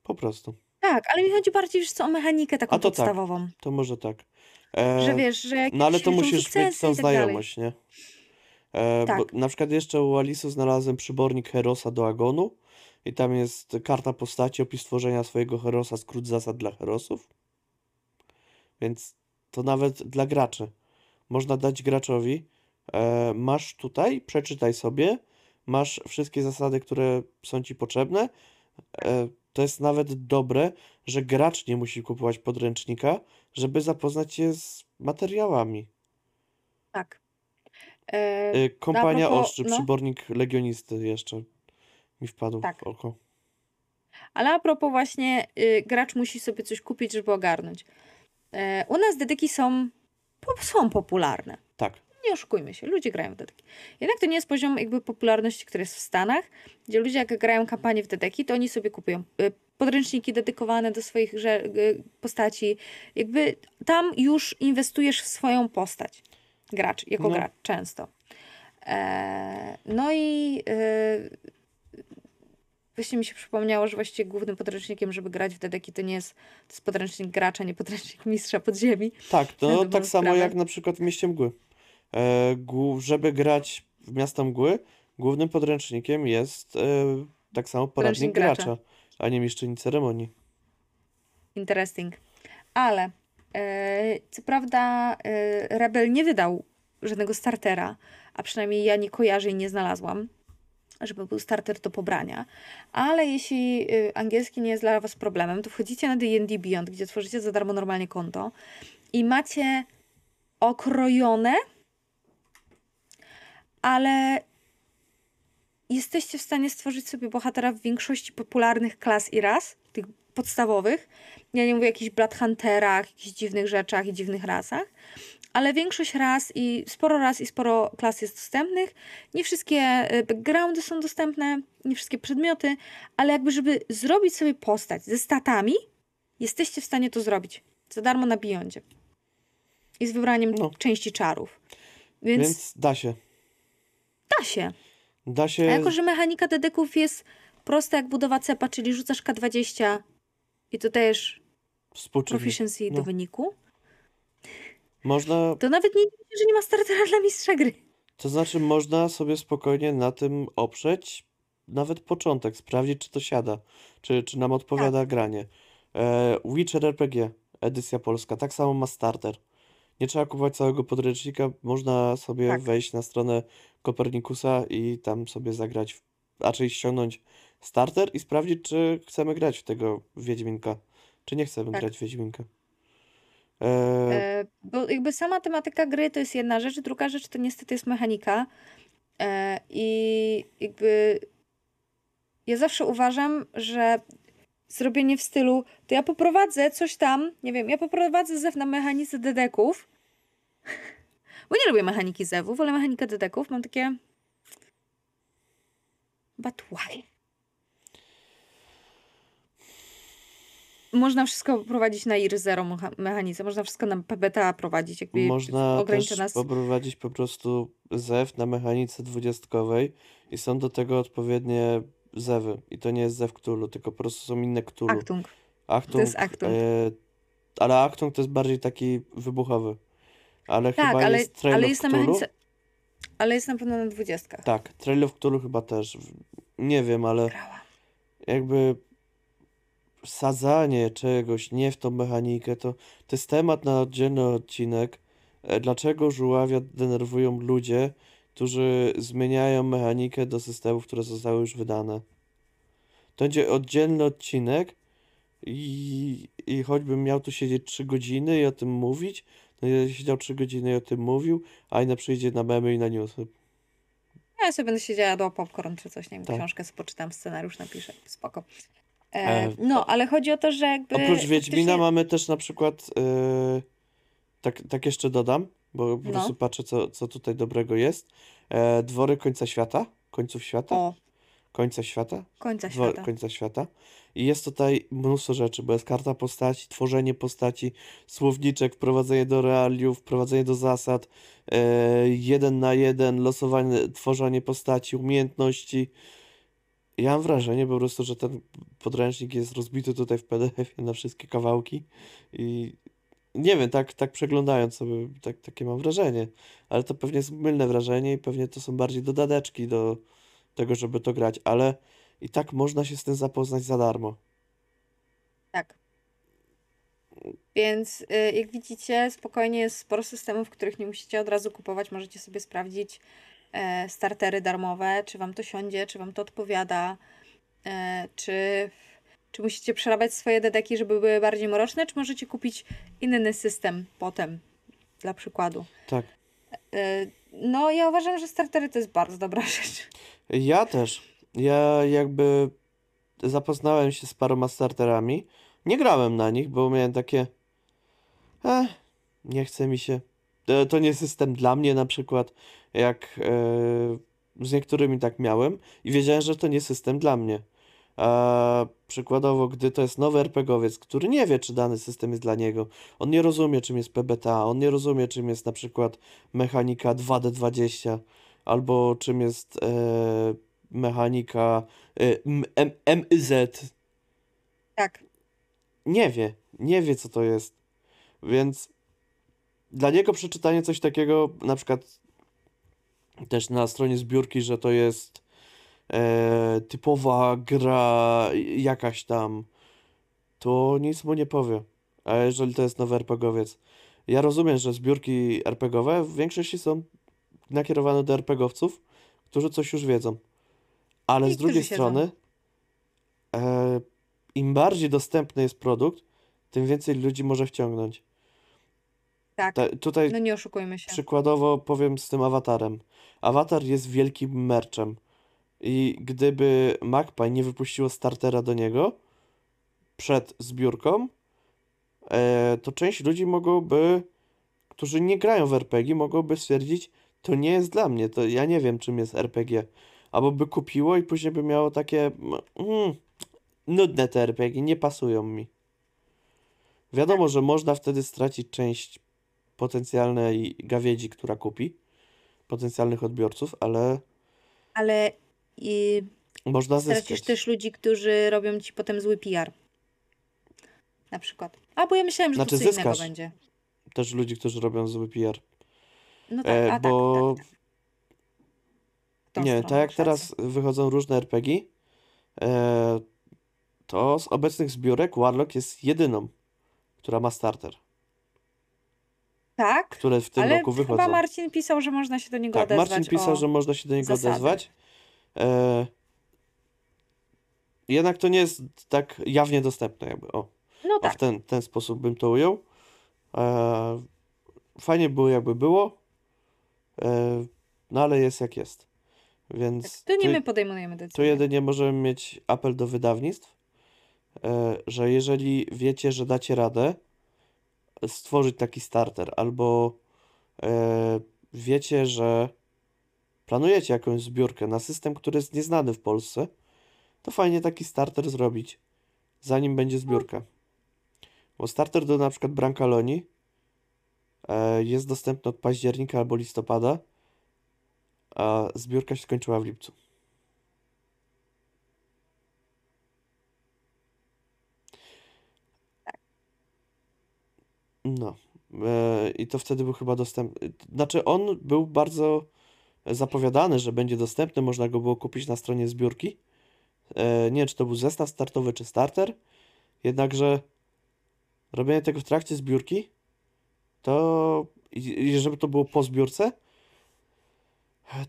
Po prostu. Tak, ale mi chodzi bardziej wiesz co, o mechanikę taką to tak. podstawową. To może tak. E, Że wiesz, że no ale to liczą musisz mieć sukcesy tą i tak dalej. znajomość, nie? E, bo Tak. na przykład jeszcze u Alisu znalazłem przybornik Herosa do Agonu i tam jest karta postaci, opis tworzenia swojego Herosa, skrót zasad dla Herosów. Więc to nawet dla graczy. Można dać graczowi, e, masz tutaj, przeczytaj sobie, masz wszystkie zasady, które są ci potrzebne. E, to jest nawet dobre, że gracz nie musi kupować podręcznika, żeby zapoznać się z materiałami. Tak. E, Y, Kompania propos- Oszczy, no. przybornik legionisty jeszcze mi wpadł Tak. w oko. ale a propos właśnie, y, gracz musi sobie coś kupić, żeby ogarnąć. E, u nas dedyki są, są popularne. Tak, Nie oszukujmy się, ludzie grają w dedyki. Jednak to nie jest poziom jakby popularności, który jest w Stanach, gdzie ludzie jak grają kampanię w dedeki, to oni sobie kupują y, podręczniki dedykowane do swoich y, postaci. Jakby tam już inwestujesz w swoją postać. Gracz, jako No. gracz, często. E, no i y, właśnie mi się przypomniało, że właściwie głównym podręcznikiem, żeby grać w dedeki, to nie jest, to jest podręcznik gracza, nie podręcznik mistrza podziemi. tak, to tak samo jak na przykład w Mieście Mgły. E, żeby grać w Miasto Mgły, głównym podręcznikiem jest e, tak samo poradnik gracza. gracza, a nie mistrzyni ceremonii. Interesting. Ale e, co prawda Rebel nie wydał żadnego startera, a przynajmniej ja nie kojarzę i nie znalazłam, żeby był starter do pobrania. Ale jeśli angielski nie jest dla Was problemem, to wchodzicie na D&D Beyond, gdzie tworzycie za darmo normalnie konto i macie okrojone ale jesteście w stanie stworzyć sobie bohatera w większości popularnych klas i ras, tych podstawowych. Ja nie mówię o jakichś Bloodhunterach, jakichś dziwnych rzeczach i dziwnych rasach, ale większość ras i sporo ras i sporo klas jest dostępnych. Nie wszystkie y, backgroundy są dostępne, nie wszystkie przedmioty, ale jakby żeby zrobić sobie postać ze statami, jesteście w stanie to zrobić. Za darmo na Beyondzie. I z wybraniem No. części czarów. Więc, Więc da się. Da się. Da A się. jako, że mechanika dedeków jest prosta jak budowa cepa, czyli rzucasz K20 i dodajesz Współczynnik. proficiency No. do wyniku, Można, to nawet nie że nie ma startera dla mistrza gry. to znaczy można sobie spokojnie na tym oprzeć nawet początek, sprawdzić czy to siada, czy, czy nam odpowiada Tak. granie. E, Witcher RPG, edycja polska, tak samo ma starter. Nie trzeba kupować całego podręcznika, można sobie Tak. wejść na stronę Kopernikusa i tam sobie zagrać, w, raczej ściągnąć starter i sprawdzić, czy chcemy grać w tego Wiedźminka, czy nie chcemy Tak. grać w Wiedźminka. E, E, bo jakby sama tematyka gry to jest jedna rzecz, druga rzecz to niestety jest mechanika. E, I jakby ja zawsze uważam, że zrobienie w stylu, to ja poprowadzę coś tam, nie wiem, ja poprowadzę zew na mechanice dedeków, bo nie lubię mechaniki zewów, ale mechanikę dedeków mam takie but why? Można wszystko prowadzić na IR 0 mecha- mechanice, można wszystko na PBTA prowadzić, jakby Można ogranicza nas. poprowadzić po prostu zew na mechanice dwudziestkowej i są do tego odpowiednie zewy. I to nie jest zew Cthulhu, tylko po prostu są inne Cthulhu. Achtung. Achtung, jest Achtung. e, ale Achtung to jest bardziej taki wybuchowy. Ale Tak, chyba ale, jest Trail ale jest na mechanice. Ale jest na pewno na dwudziestkach. Tak, Trail of Cthulhu chyba też. Nie wiem, ale Grała. jakby wsadzanie czegoś nie w tą mechanikę, to, to jest temat na oddzielny odcinek. E, Dlaczego żuławia denerwują ludzie, którzy zmieniają mechanikę do systemów, które zostały już wydane? To będzie oddzielny odcinek i, i choćbym miał tu siedzieć 3 godziny i o tym mówić, siedział 3 godziny i o tym mówił, a inna przyjdzie na memy i na newsy. Ja sobie będę siedziała jadła popcorn czy coś, nie wiem, Tak. książkę sobie poczytam, scenariusz napiszę, spoko. E, E, no, ale chodzi o to, że jakby... Oprócz Wiedźmina mamy też na przykład, yy, tak, tak jeszcze dodam, bo po No. prostu patrzę, co, co tutaj dobrego jest. E, dwory końca świata, końców świata, O, końca świata, końca świata. końca świata. I jest tutaj mnóstwo rzeczy, bo jest karta postaci, tworzenie postaci, słowniczek, wprowadzenie do realiów, wprowadzenie do zasad, e, jeden na jeden, losowanie, tworzenie postaci, umiejętności. Ja mam wrażenie po prostu, że ten podręcznik jest rozbity tutaj w PDF-ie na wszystkie kawałki i nie wiem, tak, tak przeglądając sobie, tak, takie mam wrażenie, ale to pewnie jest mylne wrażenie i pewnie to są bardziej dodateczki do tego, żeby to grać, ale i tak można się z tym zapoznać za darmo. Tak. Więc y, jak widzicie, spokojnie jest sporo systemów, których nie musicie od razu kupować. Możecie sobie sprawdzić e, startery darmowe, czy wam to siądzie, czy wam to odpowiada, e, czy, czy musicie przerabiać swoje dedeki, żeby były bardziej mroczne, czy możecie kupić inny system potem, dla przykładu. Tak. E, no, ja uważam, że startery to jest bardzo dobra rzecz. Ja też. Ja jakby zapoznałem się z paroma starterami. Nie grałem na nich, bo miałem takie. Eh, nie chce mi się. E, To nie system dla mnie na przykład. Jak e, z niektórymi tak miałem i wiedziałem, że to nie system dla mnie. A przykładowo, gdy to jest nowy RPGowiec, który nie wie, czy dany system jest dla niego, on nie rozumie, czym jest PBTA, on nie rozumie, czym jest na przykład mechanika 2D20, albo czym jest e, mechanika e, M- M- MZ. Tak. Nie wie, nie wie, co to jest. Więc dla niego przeczytanie coś takiego, na przykład też na stronie zbiórki, że to jest e, typowa gra jakaś tam, to nic mu nie powie. A jeżeli to jest nowy RPGowiec. Ja rozumiem, że zbiórki RPGowe w większości są nakierowane do RPGowców, którzy coś już wiedzą. Ale I z drugiej strony, e, im bardziej dostępny jest produkt, tym więcej ludzi może wciągnąć. Tak. Ta, tutaj No nie oszukujmy się. przykładowo powiem z tym awatarem. Awatar jest wielkim merczem. I gdyby Magpie nie wypuściło startera do niego przed zbiórką, e, to część ludzi mogłoby, którzy nie grają w RPG, mogłoby stwierdzić, to nie jest dla mnie, to ja nie wiem czym jest RPG. Albo by kupiło i później by miało takie mm, nudne te RPG, nie pasują mi. Wiadomo, że można wtedy stracić część potencjalnej gawiedzi, która kupi, potencjalnych odbiorców, ale Ale można stracisz zyskać. też ludzi, którzy robią ci potem zły PR. Na przykład. A bo ja myślałem, że Znaczy to co innego zyskasz. będzie. Też ludzi, którzy robią zły PR. No tak, E, a bo tak, tak, tak. W tą nie, tak jak teraz wychodzą różne RPG, e, to z obecnych zbiórek Warlock jest jedyną, która ma starter, Tak, które w tym ale roku chyba wychodzą. Marcin pisał, że można się do niego Tak, odezwać Marcin pisał, że można się do niego zasady. odezwać. E, jednak to nie jest tak jawnie dostępne, jakby. O, No o w tak, ten, ten sposób bym to ujął. E, fajnie było, jakby było. No ale jest jak jest. Więc to nie tu- my podejmujemy Tu decyzję. jedynie możemy mieć apel do wydawnictw, e, że jeżeli wiecie, że dacie radę stworzyć taki starter, albo e, wiecie, że planujecie jakąś zbiórkę na system, który jest nieznany w Polsce, to fajnie taki starter zrobić, zanim będzie zbiórka. Bo starter do na przykład Brancaloni jest dostępny od października albo listopada, a zbiórka się skończyła w lipcu. No. E, I to wtedy był chyba dostępny. Znaczy, on był bardzo zapowiadany, że będzie dostępny. Można go było kupić na stronie zbiórki. E, nie wiem, czy to był zestaw startowy, czy starter. Jednakże robienie tego w trakcie zbiórki, to żeby to było po zbiórce,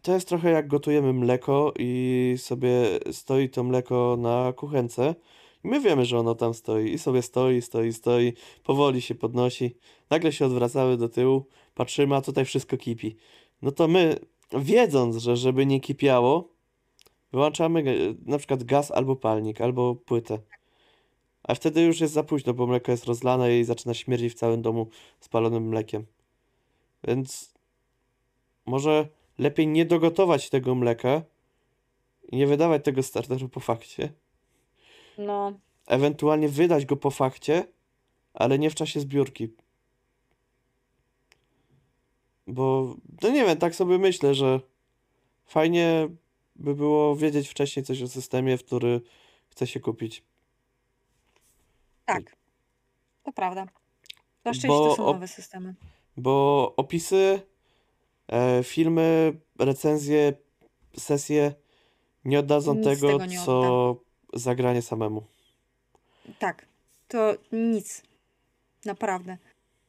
to jest trochę jak gotujemy mleko i sobie stoi to mleko na kuchence. I my wiemy, że ono tam stoi i sobie stoi, stoi, stoi, powoli się podnosi. Nagle się odwracamy do tyłu, patrzymy, a tutaj wszystko kipi. No to my, wiedząc, że żeby nie kipiało, wyłączamy e, na przykład gaz albo palnik, albo płytę. A wtedy już jest za późno, bo mleko jest rozlane i zaczyna śmierdzić w całym domu spalonym mlekiem. Więc może lepiej nie dogotować tego mleka i nie wydawać tego starteru po fakcie. No, Ewentualnie wydać go po fakcie, ale nie w czasie zbiórki. Bo, no nie wiem, tak sobie myślę, że fajnie by było wiedzieć wcześniej coś o systemie, w który chce się kupić. Tak. To prawda. Zwłaszcza Bo jeśli to są nowe systemy. Bo opisy, e, filmy, recenzje, sesje nie oddadzą Nic tego, tego nie co zagranie samemu. Tak, to nic. Naprawdę.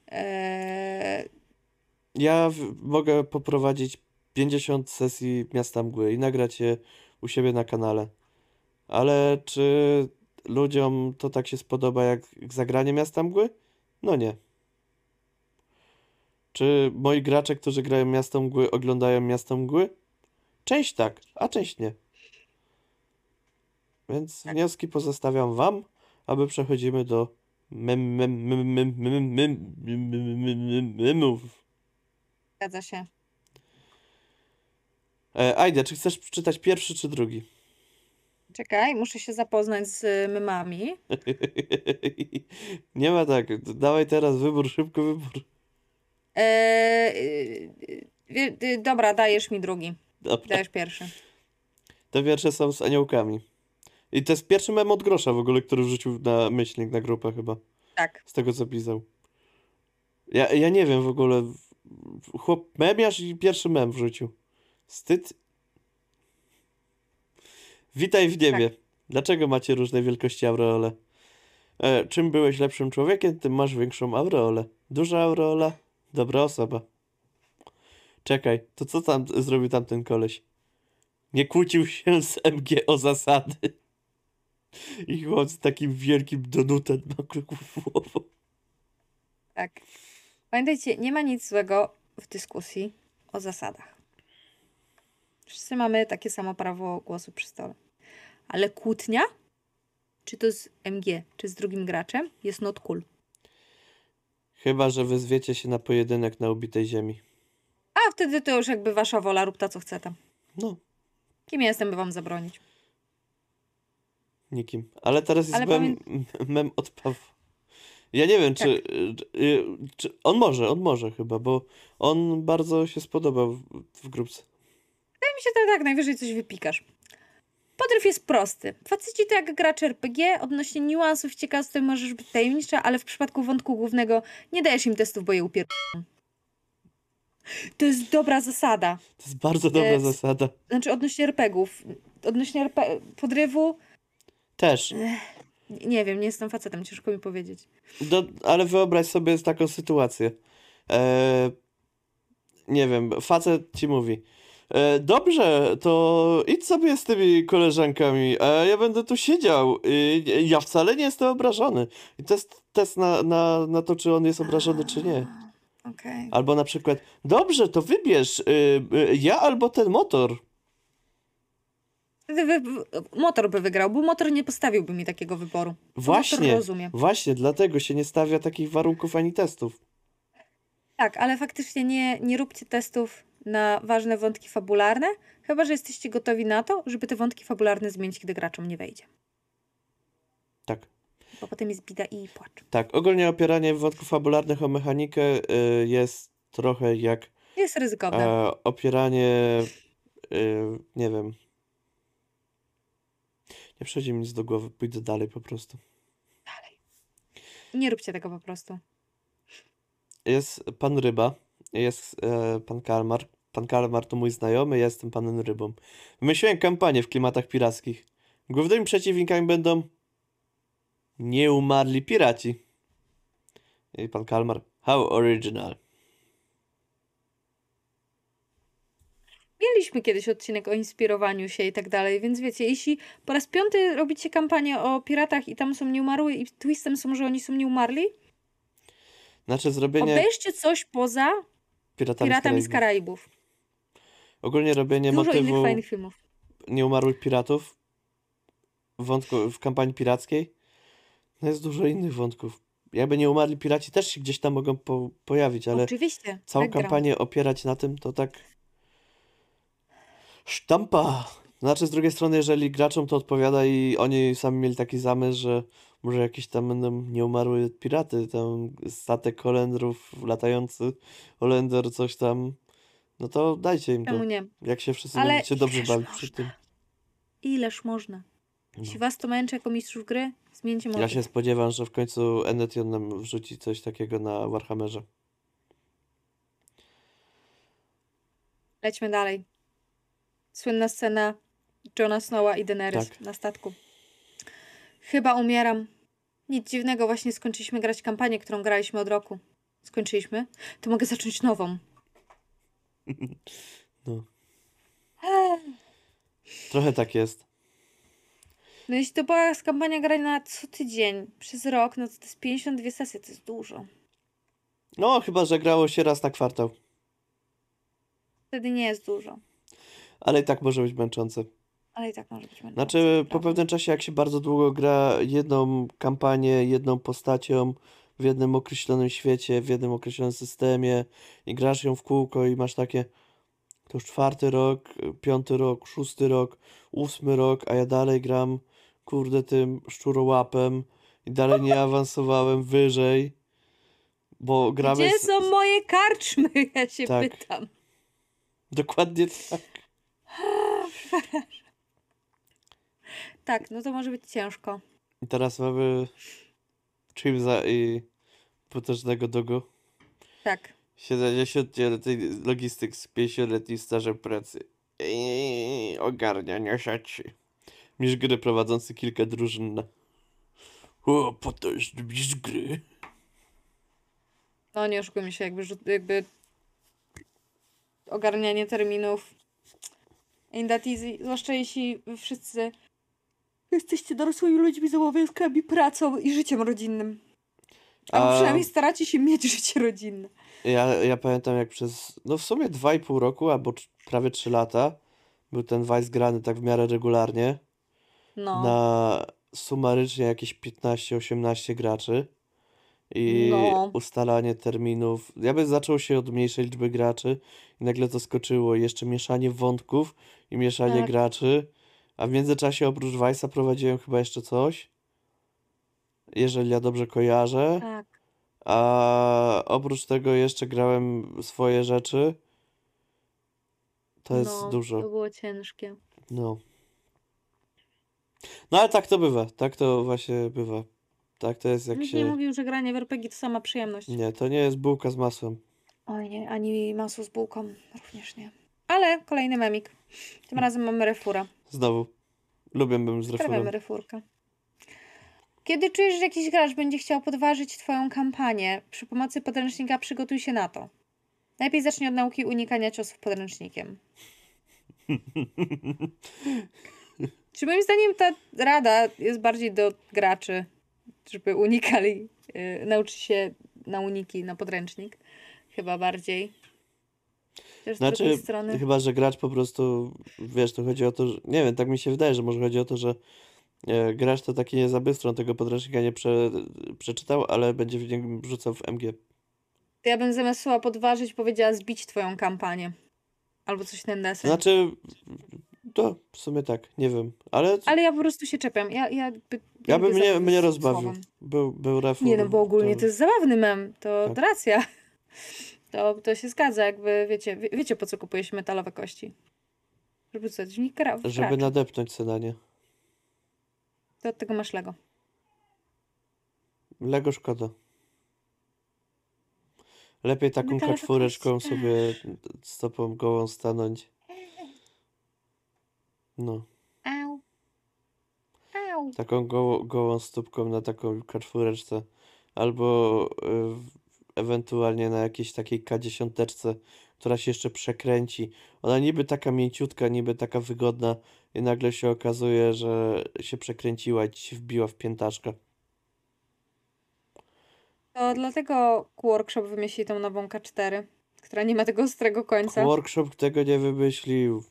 Eee, Ja w, mogę poprowadzić 50 sesji Miasta Mgły i nagrać je u siebie na kanale. Ale czy ludziom to tak się spodoba jak zagranie Miasta Mgły? No nie. Czy moi gracze, którzy grają Miasto Mgły, oglądają Miasto Mgły? Część tak, a część nie. Więc wnioski pozostawiam wam, aby przechodzimy do mem, mem, mem, mem, mem, mem, mem, mem, mem, memów. zgadza się. E, czy chcesz przeczytać pierwszy czy drugi? Czekaj, muszę się zapoznać z y, memami. Nie ma tak. Dawaj teraz wybór, szybko wybór. Eee, y, y, y, dobra, dajesz mi drugi. Dobra. Dajesz pierwszy. Te wiersze są z aniołkami. I to jest pierwszy mem od grosza w ogóle, który wrzucił na myślnik, na grupę chyba. Tak. Z tego co pisał. Ja, ja nie wiem w ogóle. Chłop memiarz i pierwszy mem wrzucił. Wstyd. Witaj w niebie. Dlaczego macie różne wielkości aureole? E, czym byłeś lepszym człowiekiem, tym masz większą aureolę. Duża aureola, dobra osoba. Czekaj, to co tam zrobił tamten koleś? Nie kłócił się z MG o zasady. I chłop z takim wielkim donutem na głową. Tak. Pamiętajcie, nie ma nic złego w dyskusji o zasadach. Wszyscy mamy takie samo prawo głosu przy stole. Ale kłótnia, czy to z MG, czy z drugim graczem, jest not cool. Chyba, że wyzwiecie się na pojedynek na ubitej ziemi. A wtedy to już jakby wasza wola, rób ta co chce tam. No, Kim ja jestem, by wam zabronić? nikim. Ale teraz jest Ale mem, mem od Pawła. Ja nie wiem, czy, y, y, czy... On może, on może chyba, bo on bardzo się spodobał w, w grupce. Wydaje mi się, że tak najwyżej coś wypikasz. Podryw jest prosty. Faceci to jak gracz RPG, odnośnie niuansów ciekawstw możesz być tajemnicza, ale w przypadku wątku głównego nie dajesz im testów, bo je upier... To jest dobra zasada. To jest bardzo dobra Jest. zasada. Znaczy odnośnie RPGów. Odnośnie RP... podrywu, Też. nie- nie wiem, nie jestem facetem, ciężko mi powiedzieć. Do, ale wyobraź sobie taką sytuację. E, nie wiem, facet ci mówi. E, dobrze, to idź sobie z tymi koleżankami, a ja będę tu siedział. Y, ja wcale nie jestem obrażony. I to jest test na, na, na to, czy on jest obrażony, czy nie. Okej. Albo na przykład, dobrze, to wybierz, y, y, ja albo ten motor. Wtedy wy... motor by wygrał, bo motor nie postawiłby mi takiego wyboru. Właśnie, właśnie, dlatego się nie stawia takich warunków ani testów. Tak, ale faktycznie nie, nie róbcie testów na ważne wątki fabularne, chyba że jesteście gotowi na to, żeby te wątki fabularne zmienić, kiedy graczom nie wejdzie. Tak. Bo potem jest bida i płacz. Tak, ogólnie opieranie wątków fabularnych o mechanikę y, jest trochę jak Jest ryzykowne. e, opieranie, y, nie wiem. Nie przychodzi mi nic do głowy, pójdę dalej po prostu. Dalej. Nie róbcie tego po prostu. Jest pan Ryba, jest e, pan Kalmar. Pan Kalmar to mój znajomy, ja jestem panem Rybą. Wymyśliłem kampanię w klimatach pirackich. Głównymi przeciwnikami będą nieumarli piraci. I pan Kalmar, how original. Mieliśmy kiedyś odcinek o inspirowaniu się i tak dalej, więc wiecie, jeśli po raz piąty robicie kampanię o piratach i tam są nieumarły i twistem są, że oni są nieumarli, Znaczy zrobienie obejrzcie coś poza piratami, Piratami z z Karaibów. Karaibów. Ogólnie robienie Dużo motywu fajnych filmów. nieumarłych piratów w wątku, w kampanii pirackiej. No jest dużo innych wątków. Jakby nie umarli piraci też się gdzieś tam mogą po, pojawić, ale Oczywiście. całą background. kampanię opierać na tym to tak sztampa. Znaczy z drugiej strony, jeżeli graczom to odpowiada i oni sami mieli taki zamysł, że może jakieś tam będą nieumarłe piraty, tam statek Holendrów latający, Holender coś tam, no to dajcie im to. Czemu nie? Jak się wszyscy Ale będziecie dobrze bawić przy tym. Ileż można? Jeśli No. was to męczy jako mistrzów gry, zmieńcie motyw. Ja się spodziewam, że w końcu Enetion nam wrzuci coś takiego na Warhammerze. Lećmy dalej. Słynna scena Johna Snowa i Daenerys Tak. na statku. Chyba umieram. Nic dziwnego, właśnie skończyliśmy grać kampanię, którą graliśmy od roku. Skończyliśmy? To mogę zacząć nową. No. Trochę tak jest. No jeśli to była kampania grania co tydzień przez rok, no to to jest 52 sesje, to jest dużo. No, chyba, że grało się raz na kwartał. Wtedy nie jest dużo. Ale i tak może być męczące. Ale i tak może być męczące, Znaczy, po pewnym czasie, jak się bardzo długo gra jedną kampanię, jedną postacią w jednym określonym świecie, w jednym określonym systemie i grasz ją w kółko i masz takie to już czwarty rok, piąty rok, szósty rok, ósmy rok, a ja dalej gram, kurde, tym szczurołapem i dalej nie awansowałem wyżej, bo gramy... Gdzie z- są moje karczmy? Ja się Tak. pytam. Dokładnie tak. Tak, no to może być ciężko. I teraz mamy Chimza i potężnego Dogo. Tak. 70-letni logistyk z 5-letnim stażem pracy. I ogarnia, nie siać. Mistrz gry prowadzący kilka drużyn na... O, potężny mistrz gry. No nie oszukujmy się, jakby, jakby ogarnianie terminów ain't that easy, zwłaszcza jeśli wszyscy jesteście dorosłymi ludźmi z obowiązkami, pracą i życiem rodzinnym. Albo A przynajmniej staracie się mieć życie rodzinne. ja, ja pamiętam jak przez, no w sumie 2,5 roku albo prawie 3 lata był ten Vice grany tak w miarę regularnie. No, Na sumarycznie jakieś 15-18 graczy. I no, ustalanie terminów. Ja bym zaczął się od mniejszej liczby graczy i nagle to skoczyło. Jeszcze mieszanie wątków i mieszanie tak, graczy. A w międzyczasie oprócz Vice'a prowadziłem chyba jeszcze coś, jeżeli ja dobrze kojarzę. tak. A oprócz tego jeszcze grałem swoje rzeczy. To jest No, to dużo. było ciężkie. No. No ale tak to bywa. Tak to właśnie bywa. Tak to jest jak Nikt nie się... mówił, że granie w RPG to sama przyjemność. Nie, to nie jest bułka z masłem. Oj nie, ani masło z bułką również nie. Ale kolejny memik. Tym razem mamy refura. Znowu. Lubię bym z refurem. refurkę. Kiedy czujesz, że jakiś gracz będzie chciał podważyć twoją kampanię, przy pomocy podręcznika przygotuj się na to. Najpierw zacznij od nauki unikania ciosów podręcznikiem. Czy moim zdaniem ta rada jest bardziej do graczy, żeby unikali, yy, nauczyć się na uniki, na podręcznik? Chyba bardziej. Też Znaczy, strony. chyba, że gracz po prostu, wiesz, to chodzi o to, że, nie wiem, tak mi się wydaje, że może chodzi o to, że e, gracz to taki nie za bystro, on tego podręcznika nie prze, przeczytał, ale będzie w niego rzucał w MG. To ja bym zamiast słowa podważyć powiedziała zbić twoją kampanię. Albo coś ten deseń. Znaczy, to w sumie tak, nie wiem, ale Ale ja po prostu się czepiam. Ja, ja, by, ja bym mnie, mnie rozbawił. słowem. Był, był refur, Nie, no bo ogólnie to, to jest zabawny mem. To tak. racja. To, to się zgadza, jakby wiecie, wie, wiecie po co kupuje się metalowe kości. Żeby coś w nich gra, żeby nadepnąć se na nie. To od tego masz Lego. Lego szkoda. Lepiej taką Metalowe kaczwóreczką kości sobie stopą gołą stanąć. No. Au. Au. Taką gołą, gołą stópką na taką kaczwóreczce. Albo y, ewentualnie na jakiejś takiej K10, która się jeszcze przekręci. Ona niby taka mięciutka, niby taka wygodna i nagle się okazuje, że się przekręciła i ci się wbiła w piętaczkę. To dlatego Workshop wymyśli tą nową K4, która nie ma tego ostrego końca. Workshop tego nie wymyślił.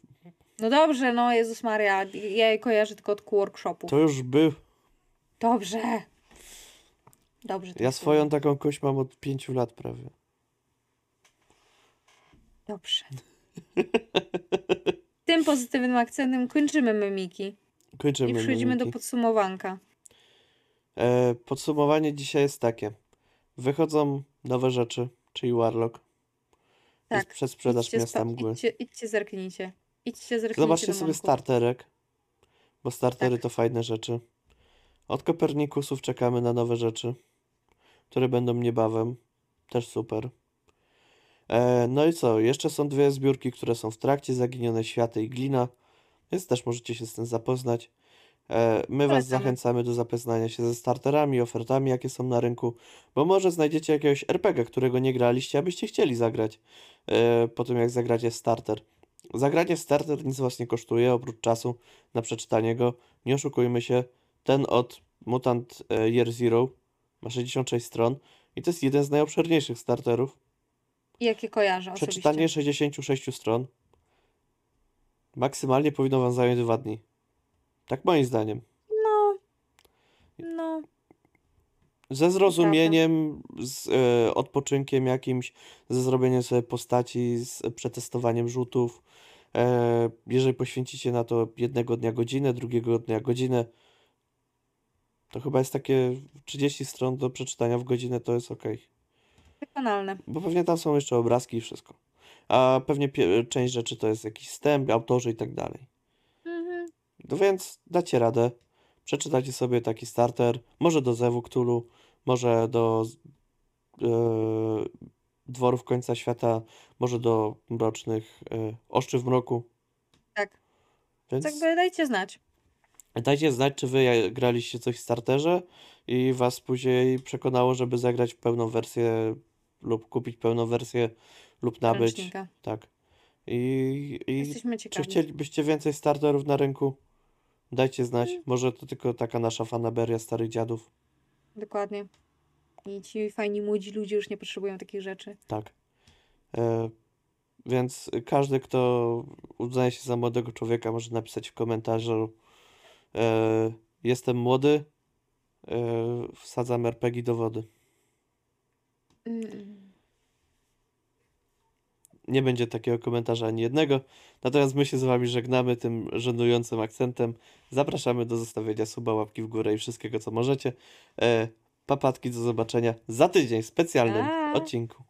No dobrze, no Jezus Maria, ja je kojarzę tylko od Workshopu. To już był. Dobrze. Dobrze. to Ja jest swoją taką kość mam od pięciu lat prawie. Dobrze. Tym pozytywnym akcentem kończymy memiki Kończymy i przechodzimy do mimiki. podsumowanka. E, podsumowanie dzisiaj jest takie. Wychodzą nowe rzeczy, czyli Warlock. Jest Tak. przedsprzedaż Idźcie, Miasta spa- Mgły. idźcie, idźcie zerknijcie. Idźcie zerknijcie Zobaczcie do sobie starterek, bo startery Tak. to fajne rzeczy. Od Kopernikusów czekamy na nowe rzeczy, które będą niebawem. Też super. E, no i co? Jeszcze są dwie zbiórki, które są w trakcie. Zaginione Światy i Glina. Więc też możecie się z tym zapoznać. E, my Was zachęcamy do zapoznania się ze starterami, ofertami, jakie są na rynku, bo może znajdziecie jakiegoś RPG, którego nie graliście, abyście chcieli zagrać e, po tym, jak zagracie starter. Zagranie starter nic Was nie kosztuje, oprócz czasu na przeczytanie go. Nie oszukujmy się, ten od Mutant e, Year Zero ma 66 stron i to jest jeden z najobszerniejszych starterów. Jakie kojarzę Przeczytanie osobiście. 66 stron maksymalnie powinno Wam zająć dwa dni. Tak moim zdaniem. No, no. Ze zrozumieniem, z e, odpoczynkiem jakimś, ze zrobieniem sobie postaci, z przetestowaniem rzutów. E, jeżeli poświęcicie na to jednego dnia godzinę, drugiego dnia godzinę, to chyba jest takie 30 stron do przeczytania w godzinę, to jest ok. Wykonalne. Bo pewnie tam są jeszcze obrazki i wszystko. A pewnie część rzeczy to jest jakiś wstęp, autorzy i tak dalej. Mhm. No więc dacie radę. Przeczytacie sobie taki starter, może do Zewu Cthulhu, może do e, Dworów Końca Świata, może do Mrocznych e, Oszczy w Mroku. Tak. Więc Tak jakby dajcie znać. Dajcie znać, czy wy graliście coś w starterze i was później przekonało, żeby zagrać pełną wersję lub kupić pełną wersję lub nabyć. Ręcznika. Tak. I, i Jesteśmy czy chcielibyście więcej starterów na rynku? Dajcie znać. Mm. Może to tylko taka nasza fanaberia starych dziadów. Dokładnie. I ci fajni młodzi ludzie już nie potrzebują takich rzeczy. Tak. E, więc każdy, kto uznaje się za młodego człowieka, może napisać w komentarzu: Jestem młody, e, wsadzam RPG do wody. Nie będzie takiego komentarza ani jednego. Natomiast my się z Wami żegnamy tym żenującym akcentem. Zapraszamy do zostawienia suba, łapki w górę i wszystkiego, co możecie. E, papatki, do zobaczenia za tydzień w specjalnym Pa! odcinku.